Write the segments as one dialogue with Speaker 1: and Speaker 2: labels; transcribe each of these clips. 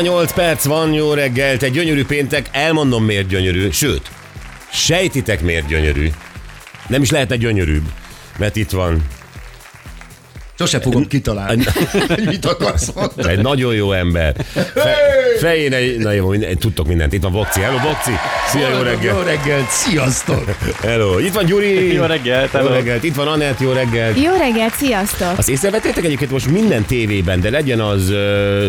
Speaker 1: 6 óra 8 perc van, jó reggelt, egy gyönyörű péntek, elmondom miért gyönyörű, sőt, sejtitek miért gyönyörű. Nem is lehetne gyönyörűbb, mert itt van
Speaker 2: Sose fogom kitalálni, hogy mit akarsz mondani.
Speaker 1: egy nagyon jó ember. Fe, fején egy, na jó, minden- tudtok mindent. Itt van Vokci. Hello, Vokci. Szia, jó
Speaker 2: Jó
Speaker 1: reggel.
Speaker 2: reggelt, sziasztok!
Speaker 1: Hello. Itt van Gyuri.
Speaker 3: Jó reggelt,
Speaker 1: Jó
Speaker 3: hello.
Speaker 1: reggelt. Itt van Anett, jó reggelt.
Speaker 4: Jó reggelt, sziasztok!
Speaker 1: Azt észrevettétek egyébként most minden tévében, de legyen az uh,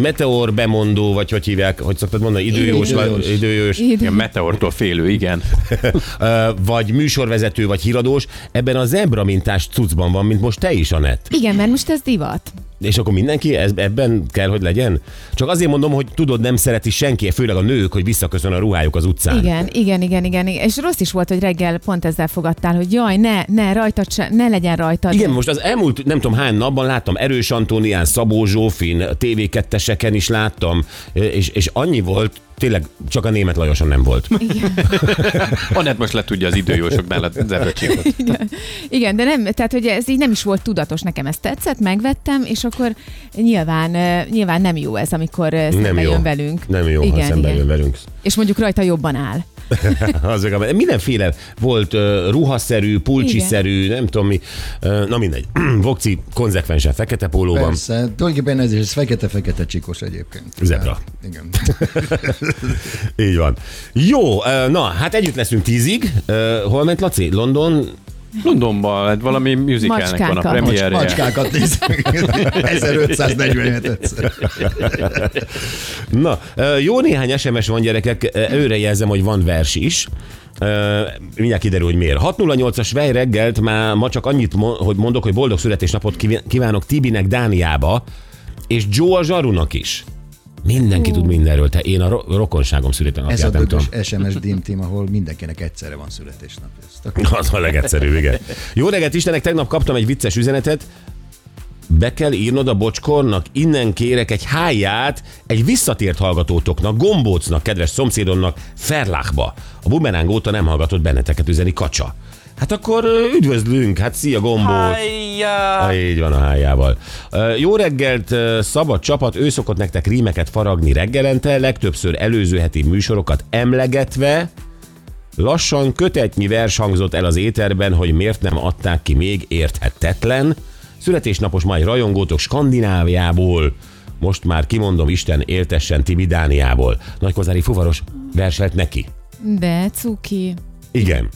Speaker 1: meteor bemondó, vagy hogy hívják, hogy szoktad mondani, időjós,
Speaker 2: Időjós.
Speaker 1: időjós,
Speaker 3: Igen, meteortól félő, igen.
Speaker 1: uh, vagy műsorvezető, vagy híradós, ebben a zebra mintás cuccban van, mint most te is, Anett.
Speaker 4: Igen, mert most ez divat.
Speaker 1: És akkor mindenki ez, ebben kell, hogy legyen? Csak azért mondom, hogy tudod, nem szereti senki, főleg a nők, hogy visszaköszön a ruhájuk az utcán.
Speaker 4: Igen, igen, igen, igen, igen. És rossz is volt, hogy reggel pont ezzel fogadtál, hogy jaj, ne, ne, rajtad se, ne legyen rajtad.
Speaker 1: Igen, most az elmúlt nem tudom hány napban láttam Erős Antónián, Szabó Zsófin, TV2-eseken is láttam, és, és annyi volt, tényleg csak a német Lajoson nem volt.
Speaker 3: Anett most letudja az időjósoknál a zebracsikot.
Speaker 4: Igen, de nem, tehát hogy ez így nem is volt tudatos, nekem ez tetszett, megvettem, és akkor nyilván, nyilván nem jó ez, amikor szembe
Speaker 1: Nem jó.
Speaker 4: jön velünk.
Speaker 1: Nem jó,
Speaker 4: igen,
Speaker 1: ha szembe
Speaker 4: igen.
Speaker 1: jön velünk.
Speaker 4: És mondjuk rajta jobban áll.
Speaker 1: Az mindenféle volt uh, ruhaszerű, pulcsiszerű, nem tudom mi. Uh, na mindegy. Vokci konzekvensen fekete pólóban.
Speaker 2: Persze, tulajdonképpen ez is fekete-fekete csikos egyébként.
Speaker 1: Zebra.
Speaker 2: Igen.
Speaker 1: Így van. Jó, uh, na, hát együtt leszünk tízig. Uh, hol ment Laci? London?
Speaker 3: Londonban hát valami musicalnek van a
Speaker 4: Macskákat.
Speaker 3: premierje.
Speaker 2: Macskákat nézünk. 1547 egyszer.
Speaker 1: Na, jó néhány SMS van gyerekek, ö, előre jelzem, hogy van vers is. Ö, Mindjárt kiderül, hogy miért. 608-as Vej reggelt már ma csak annyit, mo- hogy mondok, hogy boldog születésnapot kívánok Tibinek Dániába, és Joe a Zsarunak is. Mindenki tud mindenről, te én a ro- rokonságom
Speaker 2: Ez a
Speaker 1: nem tudom.
Speaker 2: SMS Dream Team, ahol mindenkinek egyszerre van születésnapja.
Speaker 1: Az a legegyszerűbb, igen. Jó reggelt, Istenek, tegnap kaptam egy vicces üzenetet, be kell írnod a bocskornak, innen kérek egy háját egy visszatért hallgatótoknak, gombócnak, kedves szomszédomnak, Ferlákba. A bumeráng óta nem hallgatott benneteket üzeni kacsa. Hát akkor üdvözlünk, hát szia gombóc. Ha, így van a hájával. Jó reggelt, szabad csapat, ő szokott nektek rímeket faragni reggelente, legtöbbször előző heti műsorokat emlegetve, Lassan kötetnyi vers hangzott el az éterben, hogy miért nem adták ki még érthetetlen. Születésnapos majd rajongótok Skandináviából, most már kimondom Isten éltessen Tibi Dániából. Nagykozári fuvaros verselt neki.
Speaker 4: De cuki.
Speaker 1: Igen.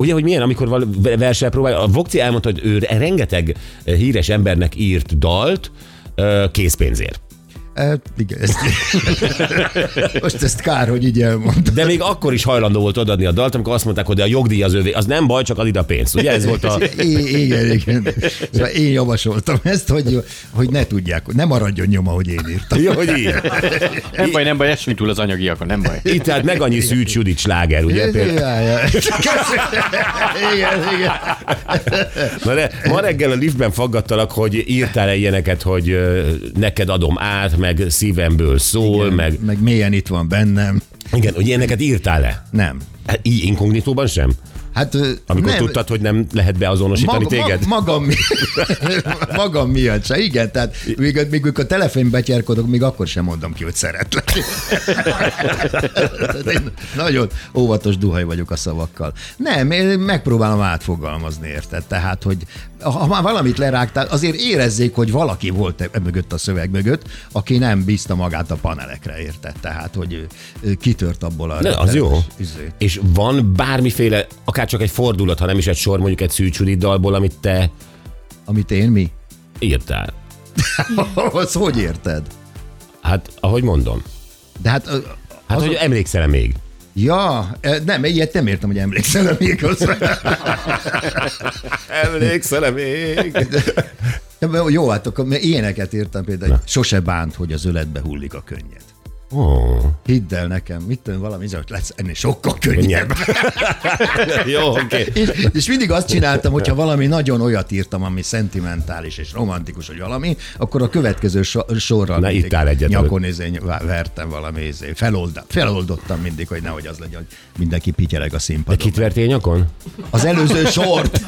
Speaker 1: Ugye, hogy milyen, amikor versel próbál, a Vokci elmondta, hogy ő rengeteg eh, híres embernek írt dalt ö, készpénzért.
Speaker 2: Hát, igen, ezt, most ezt kár, hogy így elmondtam.
Speaker 1: De még akkor is hajlandó volt odaadni a dalt, amikor azt mondták, hogy a jogdíj az övé. Az nem baj, csak add ide a pénzt. Ugye ez volt a...
Speaker 2: I- igen, igen. Szóval én javasoltam ezt, hogy, hogy ne tudják, hogy ne maradjon nyoma, hogy én írtam.
Speaker 1: Jó, hogy így.
Speaker 3: Nem baj, nem baj, esünk túl az anyagiakon, nem baj.
Speaker 1: Itt tehát meg annyi Szűcs Judit sláger, ugye? Például.
Speaker 2: Ja, ja. Igen, igen.
Speaker 1: Na de ma reggel a liftben faggattalak, hogy írtál-e ilyeneket, hogy neked adom át, meg szívemből szól,
Speaker 2: Igen,
Speaker 1: meg...
Speaker 2: meg mélyen itt van bennem.
Speaker 1: Igen, hogy ilyeneket írtál-e?
Speaker 2: Nem.
Speaker 1: Hát így inkognitóban sem?
Speaker 2: Hát,
Speaker 1: Amikor
Speaker 2: nem,
Speaker 1: tudtad, hogy nem lehet beazonosítani
Speaker 2: Maga,
Speaker 1: téged?
Speaker 2: ma, magam, magam miatt se, igen, tehát még, még a telefon betyárkodok, még akkor sem mondom ki, hogy szeretlek. Nagyon óvatos duhaj vagyok a szavakkal. Nem, én megpróbálom átfogalmazni, érted? Tehát, hogy ha már valamit lerágtál, azért érezzék, hogy valaki volt e mögött a szöveg mögött, aki nem bízta magát a panelekre, érted? Tehát, hogy ő- ő kitört abból a...
Speaker 1: De az jó.
Speaker 2: izé.
Speaker 1: És van bármiféle, akár csak egy fordulat, ha nem is egy sor, mondjuk egy Szűcs Judit dalból, amit te
Speaker 2: Amit én mi?
Speaker 1: írtál?
Speaker 2: Azt hogy érted?
Speaker 1: Hát, ahogy mondom.
Speaker 2: De hát... ö,
Speaker 1: Hát,
Speaker 2: az-
Speaker 1: hogy emlékszel még?
Speaker 2: Ja, nem, ilyet nem értem, hogy emlékszel még hozzá.
Speaker 1: Emlékszel még?
Speaker 2: Jó, hát akkor mert ilyeneket írtam például, hogy sose bánt, hogy az öletbe hullik a könnyed.
Speaker 1: Oh.
Speaker 2: Hidd el nekem, mit tudom, valami hogy lesz ennél sokkal könnyebb.
Speaker 1: Jó, oké. Okay.
Speaker 2: és, és mindig azt csináltam, hogyha valami nagyon olyat írtam, ami szentimentális és romantikus, hogy valami, akkor a következő so- sorral
Speaker 1: Na, itt áll egyet
Speaker 2: nyakon izé, vertem valami izé. Felolda, feloldottam mindig, hogy nehogy az legyen, hogy mindenki pityeleg a
Speaker 1: De
Speaker 2: színpadon.
Speaker 1: kit vertél nyakon?
Speaker 2: Az előző sort.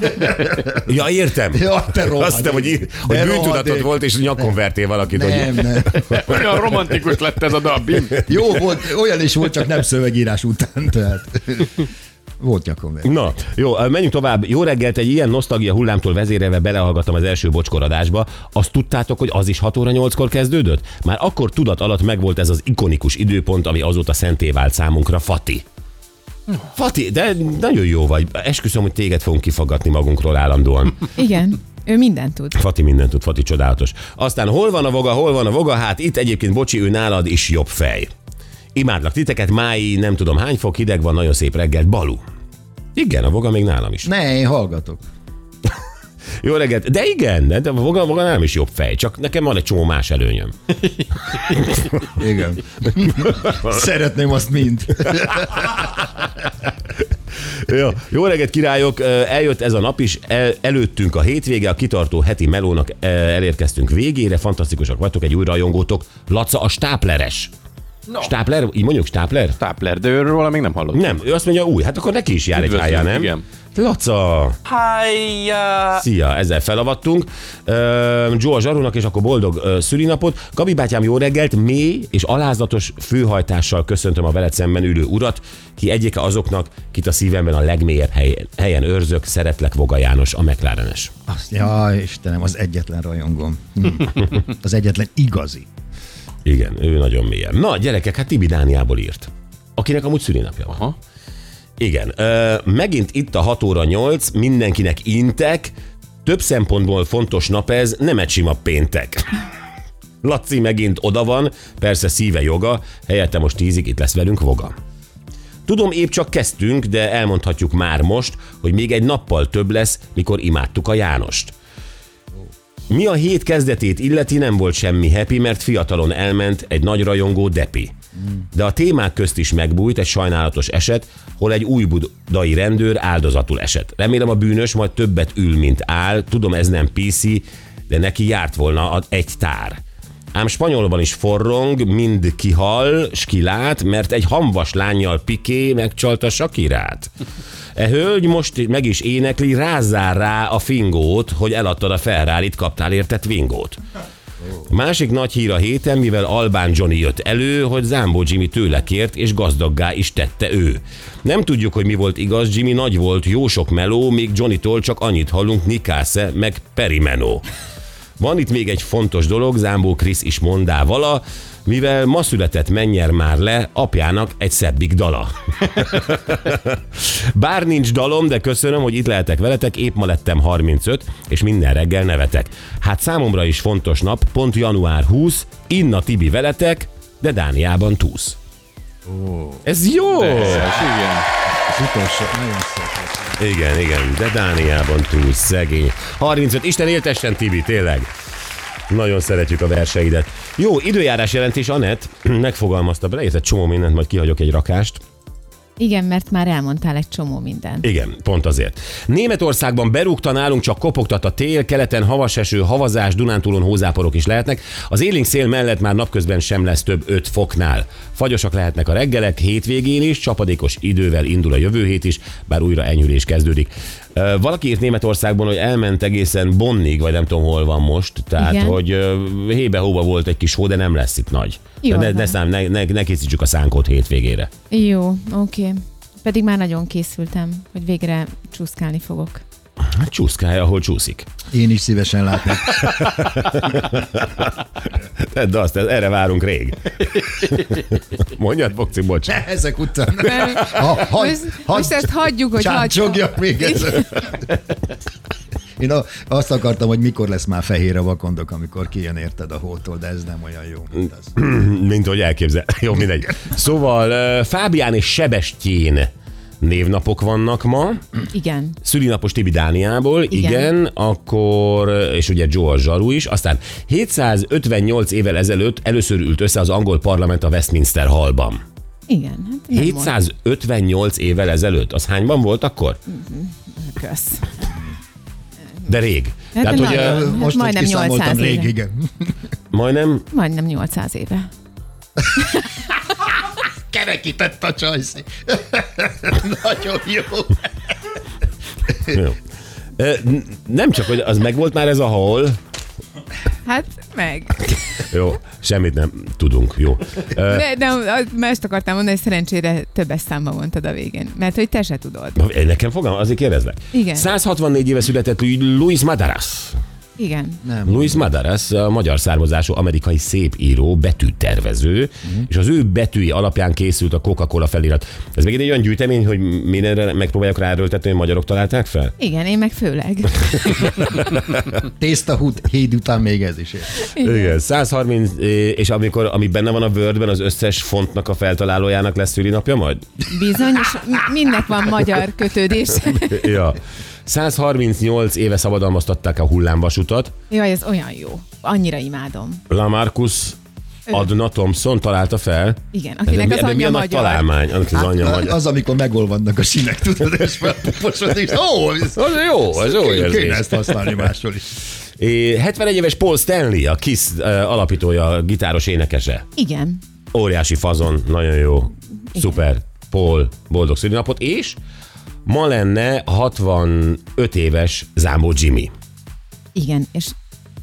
Speaker 1: Ja, értem.
Speaker 2: Ja, te rohadék.
Speaker 1: Azt hiszem, hogy, ír- hogy
Speaker 2: De
Speaker 1: bűntudatod volt, és nyakon vertél valakit.
Speaker 2: nem,
Speaker 1: Hogy...
Speaker 2: nem.
Speaker 3: Olyan romantikus lett ez a dal, Bim.
Speaker 2: Jó volt, olyan is volt, csak nem szövegírás után. Tehát. Volt nyakon ver.
Speaker 1: Na, jó, menjünk tovább. Jó reggelt, egy ilyen nosztalgia hullámtól vezérelve belehallgattam az első bocskoradásba. Azt tudtátok, hogy az is 6 óra 8-kor kezdődött? Már akkor tudat alatt megvolt ez az ikonikus időpont, ami azóta szenté vált számunkra, Fati. Fati, de nagyon jó vagy. Esküszöm, hogy téged fogunk kifagatni magunkról állandóan.
Speaker 4: Igen, ő mindent tud.
Speaker 1: Fati mindent tud, Fati csodálatos. Aztán hol van a voga, hol van a voga? Hát itt egyébként, bocsi, ő nálad is jobb fej. Imádlak titeket, mái, nem tudom hány fok, hideg van, nagyon szép reggelt, Balu. Igen, a voga még nálam is.
Speaker 2: Ne, én hallgatok.
Speaker 1: Jó reggelt, de igen, de a voga, voga nálam is jobb fej, csak nekem van egy csomó más előnyöm.
Speaker 2: Igen. Szeretném azt mind.
Speaker 1: Jó, jó reggelt, királyok! Eljött ez a nap is, el, előttünk a hétvége, a kitartó heti melónak elérkeztünk végére, fantasztikusak vagytok, egy új rajongótok, Laca a stápleres. No. Stápler, így mondjuk stápler?
Speaker 3: Tápler, de őről még nem hallottam.
Speaker 1: Nem, ő azt mondja új, hát akkor neki is jár egy
Speaker 3: Üdvözlünk,
Speaker 1: hájá, nem?
Speaker 3: igen.
Speaker 1: Laca!
Speaker 3: Hájjá!
Speaker 1: Szia, ezzel felavattunk. Uh, Joe a zsarónak, és akkor boldog uh, szülinapot. Gabi bátyám, jó reggelt, mély és alázatos főhajtással köszöntöm a veled szemben ülő urat, ki egyike azoknak, kit a szívemben a legmélyebb helyen, helyen őrzök, szeretlek Voga János, a McLarenes.
Speaker 2: Azt, ja, Istenem, az egyetlen rajongom. Hm. Az egyetlen igazi.
Speaker 1: Igen, ő nagyon mélyen. Na, gyerekek, hát Tibi Dániából írt. Akinek amúgy szülinapja van.
Speaker 3: Aha.
Speaker 1: Igen, ö, megint itt a 6 óra 8, mindenkinek intek, több szempontból fontos nap ez, nem egy sima péntek. Laci megint oda van, persze szíve joga, helyette most tízig itt lesz velünk Voga. Tudom, épp csak kezdtünk, de elmondhatjuk már most, hogy még egy nappal több lesz, mikor imádtuk a Jánost. Mi a hét kezdetét illeti, nem volt semmi happy, mert fiatalon elment egy nagy rajongó Depi. De a témák közt is megbújt egy sajnálatos eset, hol egy új budai rendőr áldozatul esett. Remélem a bűnös majd többet ül, mint áll. Tudom, ez nem PC, de neki járt volna egy tár. Ám spanyolban is forrong, mind kihal, s kilát, mert egy hamvas lányjal Piqué megcsalta Sakirát. E hölgy most meg is énekli, rázzál rá a fingót, hogy eladtad a Ferrari-t, kaptál érte Twingót. Másik nagy hír a héten, mivel Albán Johnny jött elő, hogy Zámbó Jimmy tőle kért, és gazdaggá is tette ő. Nem tudjuk, hogy mi volt igaz, Jimmy nagy volt, jó sok meló, még Johnnytól csak annyit hallunk Nikásze, meg Perimenó. Van itt még egy fontos dolog, Zámbó Krisz is mondá vala, mivel ma született mennyer már le, apjának egy szebbik dala. Bár nincs dalom, de köszönöm, hogy itt lehetek veletek, épp ma lettem 35, és minden reggel nevetek. Hát számomra is fontos nap, pont január 20, Inna Tibi veletek, de Dániában túsz. Ez jó!
Speaker 3: Ez, igen.
Speaker 2: Az utolsó, nagyon szép.
Speaker 1: Igen, igen, de Dániában túl szegény. 35, Isten éltessen Tibi, tényleg. Nagyon szeretjük a verseidet. Jó, időjárás jelentés, Anett megfogalmazta bele, egy csomó mindent, majd kihagyok egy rakást.
Speaker 4: Igen, mert már elmondtál egy csomó mindent.
Speaker 1: Igen, pont azért. Németországban berúgta nálunk csak kopogtat a tél, keleten havas eső, havazás, Dunántúlon hózáporok is lehetnek. Az élénk szél mellett már napközben sem lesz több 5 foknál. Fagyosak lehetnek a reggelek, hétvégén is, csapadékos idővel indul a jövő hét is, bár újra enyhülés kezdődik. Valaki írt Németországban, hogy elment egészen Bonnig, vagy nem tudom hol van most, tehát
Speaker 4: Igen.
Speaker 1: hogy hébe-hóba volt egy kis hó, de nem lesz itt nagy.
Speaker 4: Jó
Speaker 1: ne, ne, szám, ne, ne, ne készítsük a szánkót hétvégére.
Speaker 4: Jó, oké. Pedig már nagyon készültem, hogy végre csúszkálni fogok.
Speaker 1: Hát csúszkálja, ahol csúszik.
Speaker 2: Én is szívesen látnám.
Speaker 1: De azt, erre várunk rég. Mondjad, Bokci, bocs.
Speaker 2: Ezek után. Ha, ha,
Speaker 4: Most, most ezt hagyjuk, hogy hagyjuk.
Speaker 2: Még egyszer. Én azt akartam, hogy mikor lesz már fehér a vakondok, amikor kijön érted a hótól, de ez nem olyan jó, mint az.
Speaker 1: Mint hogy elképzel. Jó, mindegy. Szóval Fábián és Sebestyén névnapok vannak ma.
Speaker 4: Igen.
Speaker 1: Szülinapos Tibi Dániából, igen.
Speaker 4: Igen.
Speaker 1: akkor, és ugye George Zsaru is, aztán 758 évvel ezelőtt először ült össze az angol parlament a Westminster Hallban.
Speaker 4: Igen. Hát nem
Speaker 1: 758 évvel ezelőtt, az hányban volt akkor?
Speaker 4: volt. Kösz.
Speaker 1: De rég.
Speaker 4: Hát
Speaker 1: Tehát,
Speaker 4: de
Speaker 1: hogy
Speaker 4: nagyon. Hát
Speaker 2: Most, hogy
Speaker 4: majdnem
Speaker 2: kiszámoltam
Speaker 4: 800
Speaker 2: rég,
Speaker 4: éve.
Speaker 2: igen.
Speaker 1: majdnem,
Speaker 4: Majdnem 800 éve.
Speaker 2: Kerekített a csajszi. Nagyon jó.
Speaker 1: jó. Nem csak, hogy az megvolt már ez a hall,
Speaker 4: Hát meg.
Speaker 1: jó, semmit nem tudunk, jó.
Speaker 4: De, de mást akartam mondani, hogy szerencsére többes számba mondtad a végén. Mert hogy te se tudod.
Speaker 1: Nekem fogalmam, azért kérdezlek.
Speaker 4: Igen.
Speaker 1: 164 éve született Luis Madaras.
Speaker 4: Igen.
Speaker 2: Nem.
Speaker 1: Luis Madaras, a magyar származású amerikai szépíró, betűtervező, uh-huh. és az ő betűi alapján készült a Coca-Cola felirat. Ez még egy olyan gyűjtemény, hogy mindenre megpróbálják ráerőltetni, hogy magyarok találták fel?
Speaker 4: Igen, én meg főleg.
Speaker 2: Tészta hút, híd után még ez is. ér.
Speaker 1: Igen. Igen. 130, és amikor, ami benne van a Wordben, az összes fontnak a feltalálójának lesz szülinapja majd?
Speaker 4: Bizony, és mindnek van magyar kötődés.
Speaker 1: ja. 138 éve szabadalmaztatták a hullámvasutat.
Speaker 4: Jaj, ez olyan jó. Annyira imádom.
Speaker 1: Lamarcus Adna Thompson találta fel.
Speaker 4: Igen,
Speaker 1: De,
Speaker 4: akinek
Speaker 1: mi-
Speaker 4: az
Speaker 1: de mi
Speaker 4: anyja
Speaker 1: a nagy
Speaker 4: magyar.
Speaker 1: találmány? Annak az anyja magyar.
Speaker 2: Az, amikor megolvadnak a sinek, tudod, és felpuposod, és ó, ez
Speaker 1: Az jó, az jó
Speaker 2: kéne
Speaker 1: érzés.
Speaker 2: ezt használni máshol is.
Speaker 1: É, 71 éves Paul Stanley, a Kiss alapítója, gitáros énekese.
Speaker 4: Igen.
Speaker 1: Óriási fazon, nagyon jó, szuper. Paul, boldog szülinapot, és ma lenne 65 éves Zámbó Jimmy.
Speaker 4: Igen, és,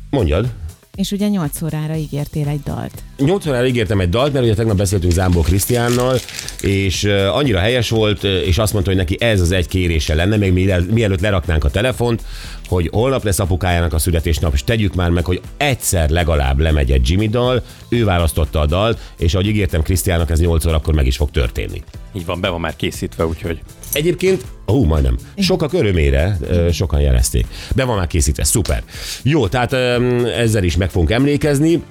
Speaker 1: Mondjad.
Speaker 4: és ugye 8 órára ígértél egy dalt.
Speaker 1: 8 órára ígértem egy dalt, mert ugye tegnap beszéltünk Zámbó Krisztiánnal, és annyira helyes volt, és azt mondta, hogy neki ez az egy kérése lenne, még miel- mielőtt leraknánk a telefont, hogy holnap lesz apukájának a születésnap, és tegyük már meg, hogy egyszer legalább lemegy egy Jimmy dal, ő választotta a dalt, és ahogy ígértem Krisztiának, ez 8 órakor meg is fog történni.
Speaker 3: Így van, be van már készítve, úgyhogy
Speaker 1: Egyébként, ó, majdnem, sokak örömére sokan jelezték. Be van már készítve, szuper. Jó, tehát ezzel is meg fogunk emlékezni.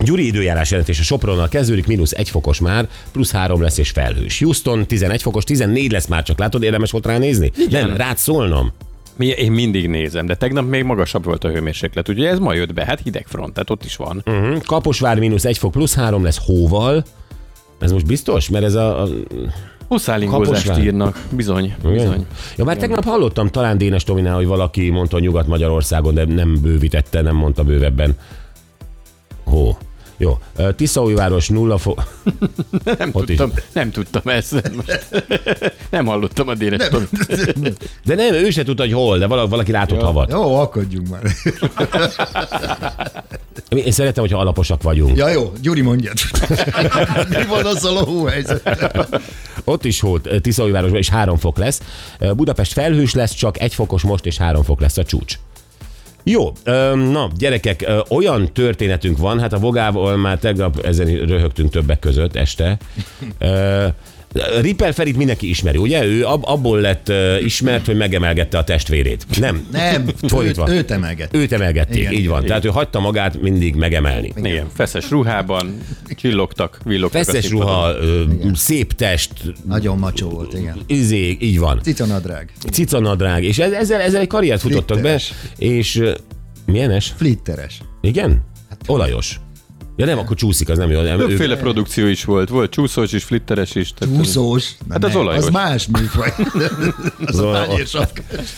Speaker 1: Gyuri időjárás jelentése Sopronnal kezdődik, mínusz egy fokos már, plusz három lesz és felhős. Houston 11 fokos, 14 lesz már, csak látod, érdemes volt ránézni? Igen. Nem, rád szólnom.
Speaker 3: Mi, én mindig nézem, de tegnap még magasabb volt a hőmérséklet. Ugye ez ma jött be, hát hideg front, tehát ott is van.
Speaker 1: Uh-huh. Kaposvár mínusz egy fok, plusz három lesz hóval. Ez most biztos? Mert ez a... a
Speaker 3: Huszálingózást
Speaker 1: Kaposvár.
Speaker 3: írnak, bizony,
Speaker 1: igen?
Speaker 3: bizony.
Speaker 1: Ja, már tegnap hallottam talán Dénes Tominál, hogy valaki mondta, Nyugat-Magyarországon, de nem bővítette, nem mondta bővebben. Hó. Jó. Tiszaújváros nulla fok.
Speaker 3: Nem
Speaker 1: Ott is.
Speaker 3: tudtam, nem tudtam ezt. Most nem hallottam a nem.
Speaker 1: De nem, ő se tudta, hogy hol, de valaki, látott
Speaker 3: Ja.
Speaker 1: havat.
Speaker 2: Jó, akadjunk már.
Speaker 1: Én szeretem, hogyha alaposak vagyunk.
Speaker 2: Ja, jó, Gyuri mondjad. Mi van azzal a hóhelyzet?
Speaker 1: Ott is hó, Tiszaújvárosban is három fok lesz. Budapest felhős lesz, csak egy fokos most, és három fok lesz a csúcs. Jó, na gyerekek, olyan történetünk van, hát a Vogával már tegnap ezen röhögtünk többek között este. Ripper Ferit mindenki ismeri, ugye? Ő ab, abból lett ismert, hogy megemelgette a testvérét. Nem,
Speaker 2: Nem, őt,
Speaker 1: Fordítva.
Speaker 2: őt emelget.
Speaker 1: őt emelgették,
Speaker 2: Igen,
Speaker 1: így van.
Speaker 2: igen.
Speaker 1: Tehát ő hagyta magát mindig megemelni.
Speaker 3: Igen, feszes ruhában, csillogtak, villogtak.
Speaker 1: Feszes ruha, ö, szép test,
Speaker 2: Nagyon macsó volt, igen.
Speaker 1: izé, így van.
Speaker 2: Cicanadrág.
Speaker 1: Cicanadrág, és ez- ezzel, ezzel egy karriert futottak be, és milyenes?
Speaker 2: Flitteres.
Speaker 1: Igen? Olajos. Ja nem, akkor csúszik, az nem jó. Nem, ő,
Speaker 3: Többféle produkció is volt. Volt csúszós is, flitteres is. tehát-
Speaker 2: Úszós. Na
Speaker 3: Hát az olajos.
Speaker 2: Az más műfaj. az a
Speaker 1: olaj-
Speaker 2: tányérsapkás.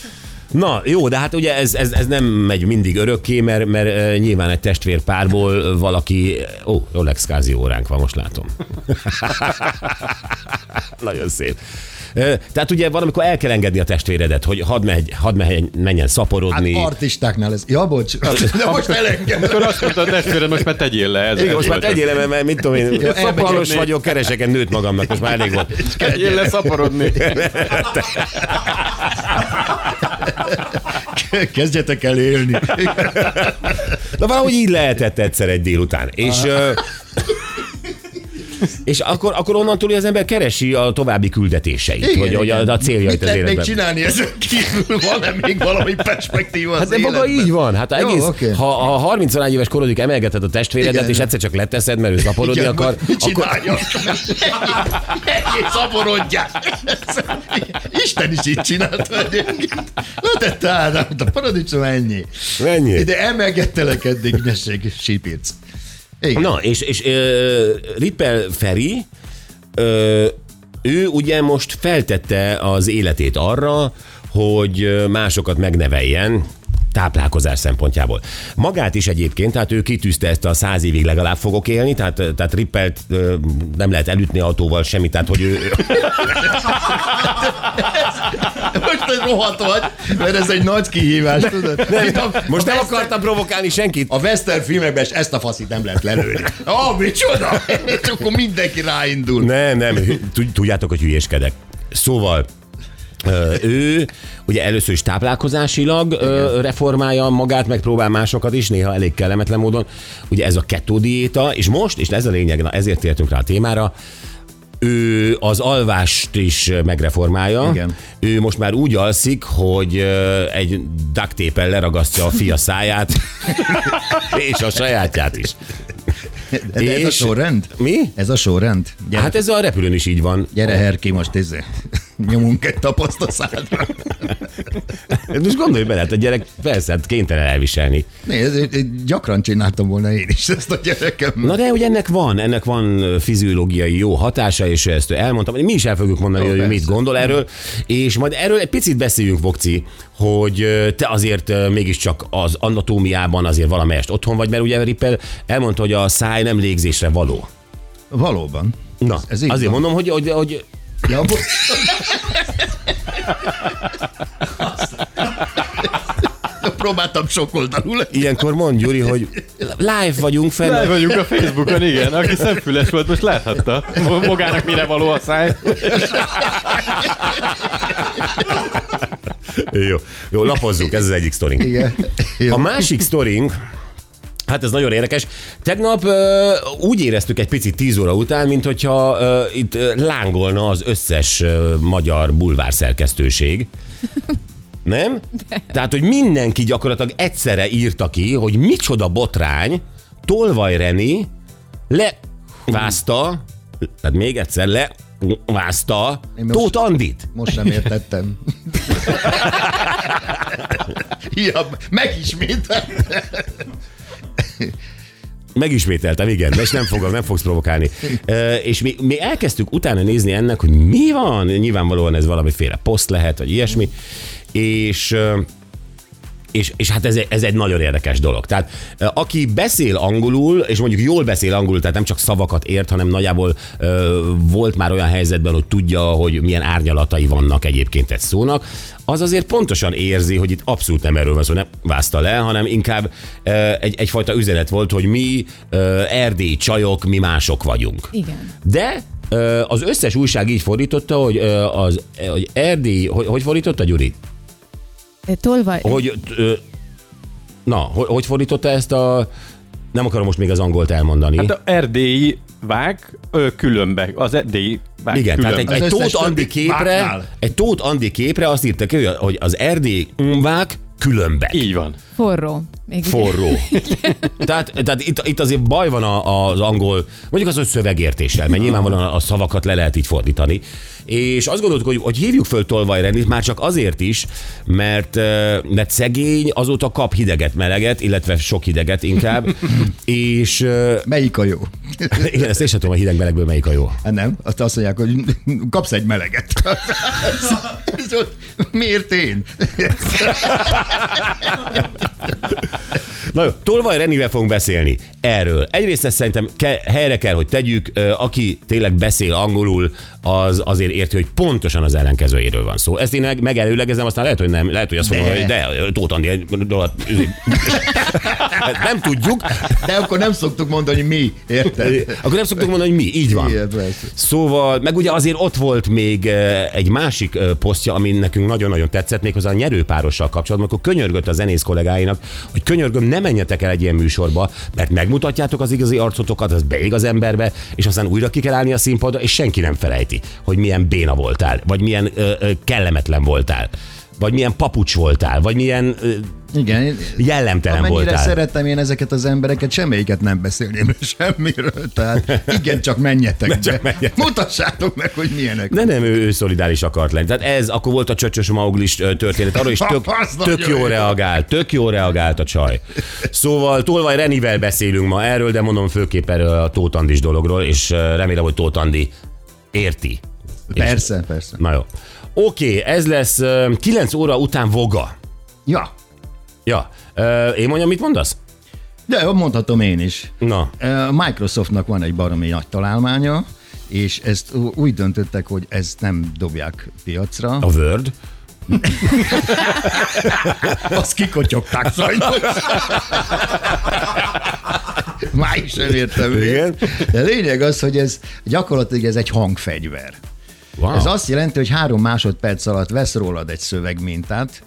Speaker 1: Na jó, de hát ugye ez, ez, ez nem megy mindig örökké, mert, mert uh, nyilván egy testvérpárból valaki... Ó, oh, Rolex Casio óránk van, most látom. Nagyon szép. Ö, Tehát ugye van, amikor el kell engedni a testvéredet, hogy hadd, megy, hadd megy, menjen
Speaker 2: Hát
Speaker 1: szaporodni.
Speaker 2: artistáknál ez. Ja, bocs. De most elengem.
Speaker 3: Akkor azt mondta a testvéred, most már tegyél le. Ez
Speaker 1: Igen, most már tegyél le, mert mit tudom én,
Speaker 2: elmegyek
Speaker 1: szaporos vagyok, keresek egy nőt magamnak, most már elég volt.
Speaker 3: Tegyél le szaporodni.
Speaker 2: Kezdjetek el élni.
Speaker 1: Na valahogy így lehetett egyszer egy délután. És, és akkor, akkor onnantól az ember keresi a további küldetéseit,
Speaker 2: Igen,
Speaker 1: hogy, hogy
Speaker 2: igen.
Speaker 1: a, a céljait
Speaker 2: Mit
Speaker 1: az életben.
Speaker 2: csinálni ezen kívül? Van-e még valami perspektíva az
Speaker 1: Hát de maga így van. Hát
Speaker 2: Jó,
Speaker 1: egész,
Speaker 2: oké.
Speaker 1: ha, ha 30 valány éves korodig emelgeted a testvéredet,
Speaker 2: Igen.
Speaker 1: és egyszer csak leteszed, mert ő szaporodni
Speaker 2: Igen,
Speaker 1: akar,
Speaker 2: mit
Speaker 1: akkor?
Speaker 2: Egész szaporodjál. Isten is így csinálta egyébként. Letette Ádám, a paradicsom ennyi.
Speaker 1: Ennyi.
Speaker 2: De emelgettelek eddig, nyesség, sípírc. Igen.
Speaker 1: Na, és, és uh, Rippel Feri, uh, ő ugye most feltette az életét arra, hogy ö, másokat megneveljen, táplálkozás szempontjából. Magát is egyébként, tehát ő kitűzte ezt a száz évig legalább fogok élni, tehát, tehát Rippelt nem lehet elütni autóval semmit, tehát hogy ő,
Speaker 2: Most egy rohadt vagy, mert ez egy nagy kihívás, tudod? Itt a-
Speaker 1: most nem
Speaker 2: western-
Speaker 1: akartam provokálni senkit.
Speaker 2: A western filmekben is ezt a faszit nem lehet lelőni. Ó, oh, micsoda! És akkor mindenki ráindul.
Speaker 1: Nem, nem, tud- tudjátok, hogy hülyéskedek. Szóval ő ugye először is táplálkozásilag ö, reformálja magát, megpróbál másokat is, néha elég kellemetlen módon. Ugye ez a kettó diéta, és most, és ez a lényeg, na ezért tértünk rá a témára, ő az alvást is megreformálja.
Speaker 2: Igen.
Speaker 1: Ő most már úgy alszik, hogy egy duct leragasztja a fia száját, és a sajátját is.
Speaker 2: De ez a
Speaker 1: És-
Speaker 2: sorrend?
Speaker 1: Mi?
Speaker 2: Ez a sorrend? Gyere,
Speaker 1: Hát ez a repülőn is így van.
Speaker 2: gyere Herki, most izé. Nyomunk egy tapaszt a szádra.
Speaker 1: Most gondolj bele, hát a gyerek persze, hát kénytelen elviselni.
Speaker 2: Nézd, gyakran csináltam volna én is ezt a gyerekem.
Speaker 1: Na de hogy ennek van, ennek van fiziológiai jó hatása, és ezt elmondtam, mi is el fogjuk mondani,
Speaker 2: Ó,
Speaker 1: hogy mit
Speaker 2: persze.
Speaker 1: gondol erről, és majd erről egy picit beszéljünk, Vokci, hogy te azért mégiscsak az anatómiában azért valamelyest otthon vagy, mert ugye Rippel elmondta, hogy a száj nem légzésre való.
Speaker 2: Valóban.
Speaker 1: Na,
Speaker 2: ez így
Speaker 1: azért
Speaker 2: van.
Speaker 1: mondom, hogy, hogy, hogy
Speaker 2: Ja, bo- Próbáltam sokoldalul.
Speaker 1: ilyenkor mond Gyuri, hogy live vagyunk
Speaker 3: El
Speaker 1: fenn.
Speaker 3: vagyunk a Facebookon, igen. Aki szemfüles volt, most láthatta. Magának mire való a száj.
Speaker 1: Jó, jó, lapozzuk, ez az egyik sztorink.
Speaker 2: Igen. Jó.
Speaker 1: A másik sztorink, Hát ez nagyon érdekes. Tegnap ö, úgy éreztük egy picit 10 óra után, mint hogyha ö, itt lángolna az összes ö, magyar bulvár szerkesztőség. Nem? Tehát, hogy mindenki gyakorlatilag egyszerre írta ki, hogy micsoda botrány, Tolvaj Reni levázta, tehát még egyszer levázta
Speaker 2: Én most-
Speaker 1: Tóth Andit.
Speaker 2: Most nem értettem. ja, megismétel.
Speaker 1: Megismételtem, igen, de és nem fogom, nem fogsz provokálni. E, és mi, mi elkezdtük utána nézni ennek, hogy mi van, nyilvánvalóan ez valamiféle poszt lehet, vagy ilyesmi, és és, és hát ez, ez egy nagyon érdekes dolog. Tehát aki beszél angolul, és mondjuk jól beszél angolul, tehát nem csak szavakat ért, hanem nagyjából ö, volt már olyan helyzetben, hogy tudja, hogy milyen árnyalatai vannak egyébként egy szónak, az azért pontosan érzi, hogy itt abszolút nem erről van szó, nem vázta le, hanem inkább ö, egy, egyfajta üzenet volt, hogy mi ö, erdélyi csajok, mi mások vagyunk.
Speaker 4: Igen.
Speaker 1: De ö, az összes újság így fordította, hogy ö, az hogy Erdély, hogy, hogy fordította Gyuri?
Speaker 4: Tolvaj,
Speaker 1: Hogy, ö, na, hogy, hogy fordította ezt a... Nem akarom most még az angolt elmondani.
Speaker 3: Hát a erdélyi vág ö, különbe. Az erdélyi vág
Speaker 1: Igen, tehát
Speaker 3: különbe.
Speaker 1: egy,
Speaker 2: Az
Speaker 1: egy
Speaker 2: összes
Speaker 1: Tóth Andi képre,
Speaker 2: vágnál.
Speaker 1: egy Tóth Andi képre azt írta ki, hogy- az erdély umvák különbek.
Speaker 3: Így van.
Speaker 4: forró. Még
Speaker 1: Forró. tehát, tehát itt, itt azért baj van a- az angol, mondjuk az, hogy szövegértéssel, mert nyilvánvalóan a szavakat le lehet így fordítani. És azt gondoltuk, hogy, hogy hívjuk föl Tolvaj Renit, már csak azért is, mert, mert szegény azóta kap hideget, meleget, illetve sok hideget inkább, és
Speaker 2: Melyik a jó?
Speaker 1: igen, ezt én sem tudom, a hideg melegből melyik a jó.
Speaker 2: Nem, azt azt mondják, hogy kapsz egy meleget. Ott, Miért én?
Speaker 1: Na jó, Tolvaj Renivel fogunk beszélni erről. Egyrészt ezt szerintem ke- helyre kell, hogy tegyük, aki tényleg beszél angolul, az azért érti, hogy pontosan az ellenkezőjéről van szó. Ezt én meg- megelőlegezem, aztán lehet, hogy nem, lehet, hogy azt mondom,
Speaker 2: De.
Speaker 1: hogy de, Tóth Andi, nem tudjuk,
Speaker 2: De akkor nem szoktuk mondani mi, érted?
Speaker 1: akkor nem szoktuk mondani, hogy mi, így van.
Speaker 2: Igen.
Speaker 1: Szóval, meg ugye azért ott volt még eh, egy másik eh, posztja, ami nekünk nagyon-nagyon tetszett, méghozzá a nyerőpárossal kapcsolatban, akkor könyörgött a zenész kollégáinak, hogy könyörgöm, ne menjetek el egy ilyen műsorba, mert megmutatjátok az igazi arcotokat, az beég az emberbe, és aztán újra ki kell állni a színpadra, és senki nem felejti, hogy milyen béna voltál, vagy milyen ö, ö, kellemetlen voltál, vagy milyen papucs voltál, vagy milyen ö,
Speaker 2: Igen.
Speaker 1: jellemtelen
Speaker 2: Amennyire
Speaker 1: voltál.
Speaker 2: szeretem én ezeket az embereket, semmelyiket nem beszélném semmiről. Tehát igen, csak menjetek
Speaker 1: csak
Speaker 2: be.
Speaker 1: menjetek.
Speaker 2: Mutassátok meg, hogy milyenek.
Speaker 1: De nem, ő, ő szolidáris akart lenni. Tehát ez, akkor volt a csöcsös mauglis történet, arra is tök, tök jó reagált, tök jó reagált a csaj. Szóval Tolvaj Renivel beszélünk ma erről, de mondom főképp erről a Tóth Andis dologról, és remélem, hogy Tóth Érti. És-
Speaker 2: Persze, persze.
Speaker 1: Na jó. Oké, ez lesz ö, 9 óra után Voga.
Speaker 2: Ja,
Speaker 1: Ja, ö, én mondjam, mit mondasz?
Speaker 2: de jó, mondhatom én is.
Speaker 1: Na,
Speaker 2: A Microsoftnak van egy baromi nagy találmánya, és ezt úgy döntöttek, hogy ezt nem dobják piacra.
Speaker 1: a Word.
Speaker 2: Azt kikotyogták sajnos. Már is elértem.
Speaker 1: Igen.
Speaker 2: De lényeg az, hogy ez gyakorlatilag ez egy hangfegyver.
Speaker 1: Wow.
Speaker 2: Ez azt jelenti, hogy három másodperc alatt vesz rólad egy szövegmintát,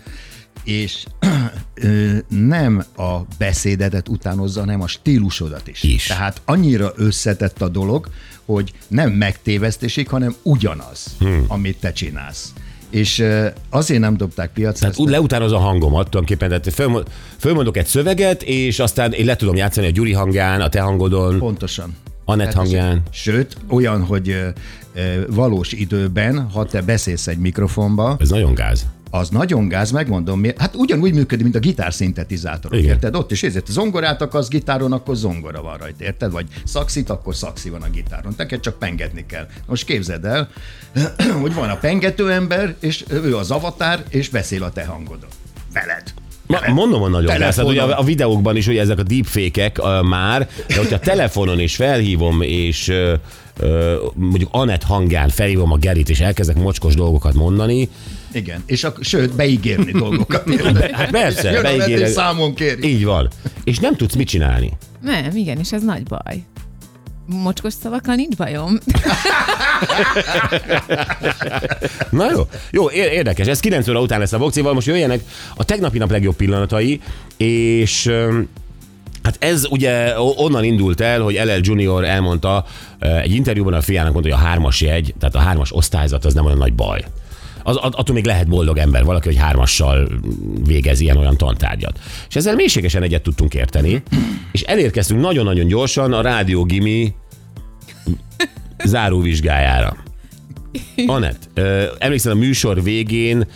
Speaker 2: és ö, nem a beszédedet utánozza, hanem a stílusodat is.
Speaker 1: Is.
Speaker 2: Tehát annyira összetett a dolog, hogy nem megtévesztésig, hanem ugyanaz, hmm. amit te csinálsz. És azért nem dobták piacra.
Speaker 1: Tehát úgy leutánoz a hangomat tulajdonképpen, tehát fölmo- fölmondok egy szöveget, és aztán én le tudom játszani a Gyuri hangján, a te hangodon,
Speaker 2: Pontosan.
Speaker 1: Anett hangján.
Speaker 2: Sőt, olyan, hogy valós időben, ha te beszélsz egy mikrofonba,
Speaker 1: Ez nagyon gáz.
Speaker 2: Az nagyon gáz, megmondom miért. Hát ugyanúgy működik, mint a gitárszintetizátorok,
Speaker 1: Igen.
Speaker 2: érted? Ott is ezért zongorát akarsz gitáron, akkor zongora van rajta, érted? Vagy szaxit, akkor szaxi van a gitáron. Neked csak pengetni kell. Most képzeld el, hogy van a pengető ember, és ő az avatár, és beszél a te hangodon.
Speaker 1: Ma, mondom, hogy nagyon gáz. Hát ugye a, a videókban is, hogy ezek a deepfake-ek uh, már, de hogyha telefonon is felhívom, és uh, uh, mondjuk Anett hangján felhívom a Gerit, és elkezdek mocskos dolgokat mondani,
Speaker 2: Igen. És ak- sőt, beígérni dolgokat. érted?
Speaker 1: Hát persze,
Speaker 2: Jön a vetés, számon kéri.
Speaker 1: így van. És nem tudsz mit csinálni.
Speaker 4: Nem, igen, és ez nagy baj. Mocskos szavakkal nincs bajom.
Speaker 1: Na jó, jó, érdekes. Ez 9 óra után lesz a Vokcival, most jöjjenek a tegnapi nap legjobb pillanatai, és Hát ez ugye onnan indult el, hogy LL Junior elmondta egy interjúban a fiának mondta, hogy a hármas jegy, tehát a hármas osztályzat az nem olyan nagy baj. Az, at- attól még lehet boldog ember, valaki, hogy hármassal végez ilyen-olyan tantárgyat. És ezzel mélységesen egyet tudtunk érteni, és elérkeztünk nagyon-nagyon gyorsan a Rádió Gimi záróvizsgájára. Anett, emlékszel a műsor végén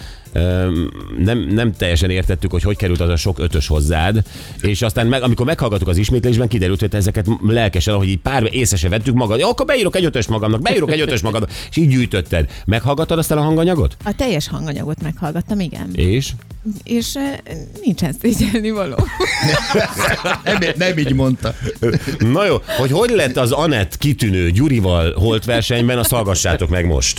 Speaker 1: nem, nem teljesen értettük, hogy hogy került az a sok ötös hozzád, és aztán meg, amikor meghallgattuk az ismétlésben, kiderült, hogy ezeket lelkesen, ahogy így pár észre se vettük magad, ja, akkor beírok egy ötös magamnak, beírok egy ötös magamnak, és így gyűjtötted. Meghallgattad aztán a hanganyagot?
Speaker 4: A teljes hanganyagot meghallgattam, igen.
Speaker 1: És?
Speaker 4: És nincsen szégyelni való.
Speaker 2: Nem, nem így mondta.
Speaker 1: Na jó, hogy hogy lett az Anett kitűnő Gyurival holt versenyben, azt hallgassátok meg most.